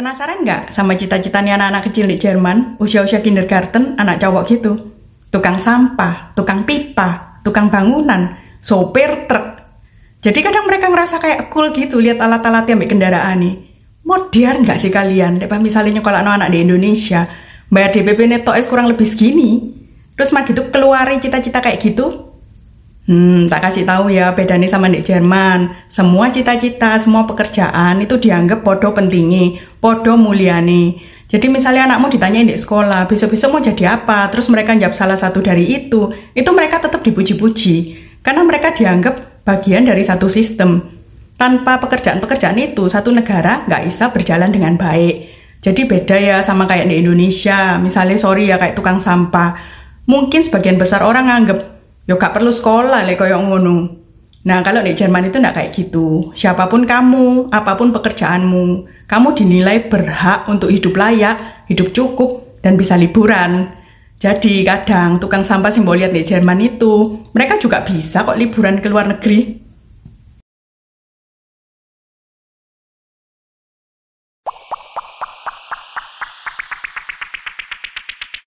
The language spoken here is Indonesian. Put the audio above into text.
Penasaran nggak sama cita-citanya anak-anak kecil di Jerman, usia-usia kindergarten, anak cowok gitu? Tukang sampah, tukang pipa, tukang bangunan, sopir truk. Jadi kadang mereka ngerasa kayak cool gitu lihat alat-alat yang kendaraan nih. Modern nggak sih kalian? Lepas misalnya kalau anak-anak di Indonesia, bayar DPP neto kurang lebih segini. Terus mah gitu keluarin cita-cita kayak gitu, Hmm, tak kasih tahu ya bedanya sama di Jerman. Semua cita-cita, semua pekerjaan itu dianggap podo pentingi, podo muliani. Jadi misalnya anakmu ditanyain di sekolah, besok-besok mau jadi apa? Terus mereka jawab salah satu dari itu, itu mereka tetap dipuji-puji. Karena mereka dianggap bagian dari satu sistem. Tanpa pekerjaan-pekerjaan itu, satu negara nggak bisa berjalan dengan baik. Jadi beda ya sama kayak di Indonesia. Misalnya sorry ya kayak tukang sampah. Mungkin sebagian besar orang nganggep Yo gak perlu sekolah le koyo ngono. Nah, kalau di Jerman itu enggak kayak gitu. Siapa pun kamu, apa pun pekerjaanmu, kamu dinilai berhak untuk hidup layak, hidup cukup, dan bisa liburan. Jadi kadang tukang sampah simbol lihat di Jerman itu, mereka juga bisa kok liburan ke luar negeri.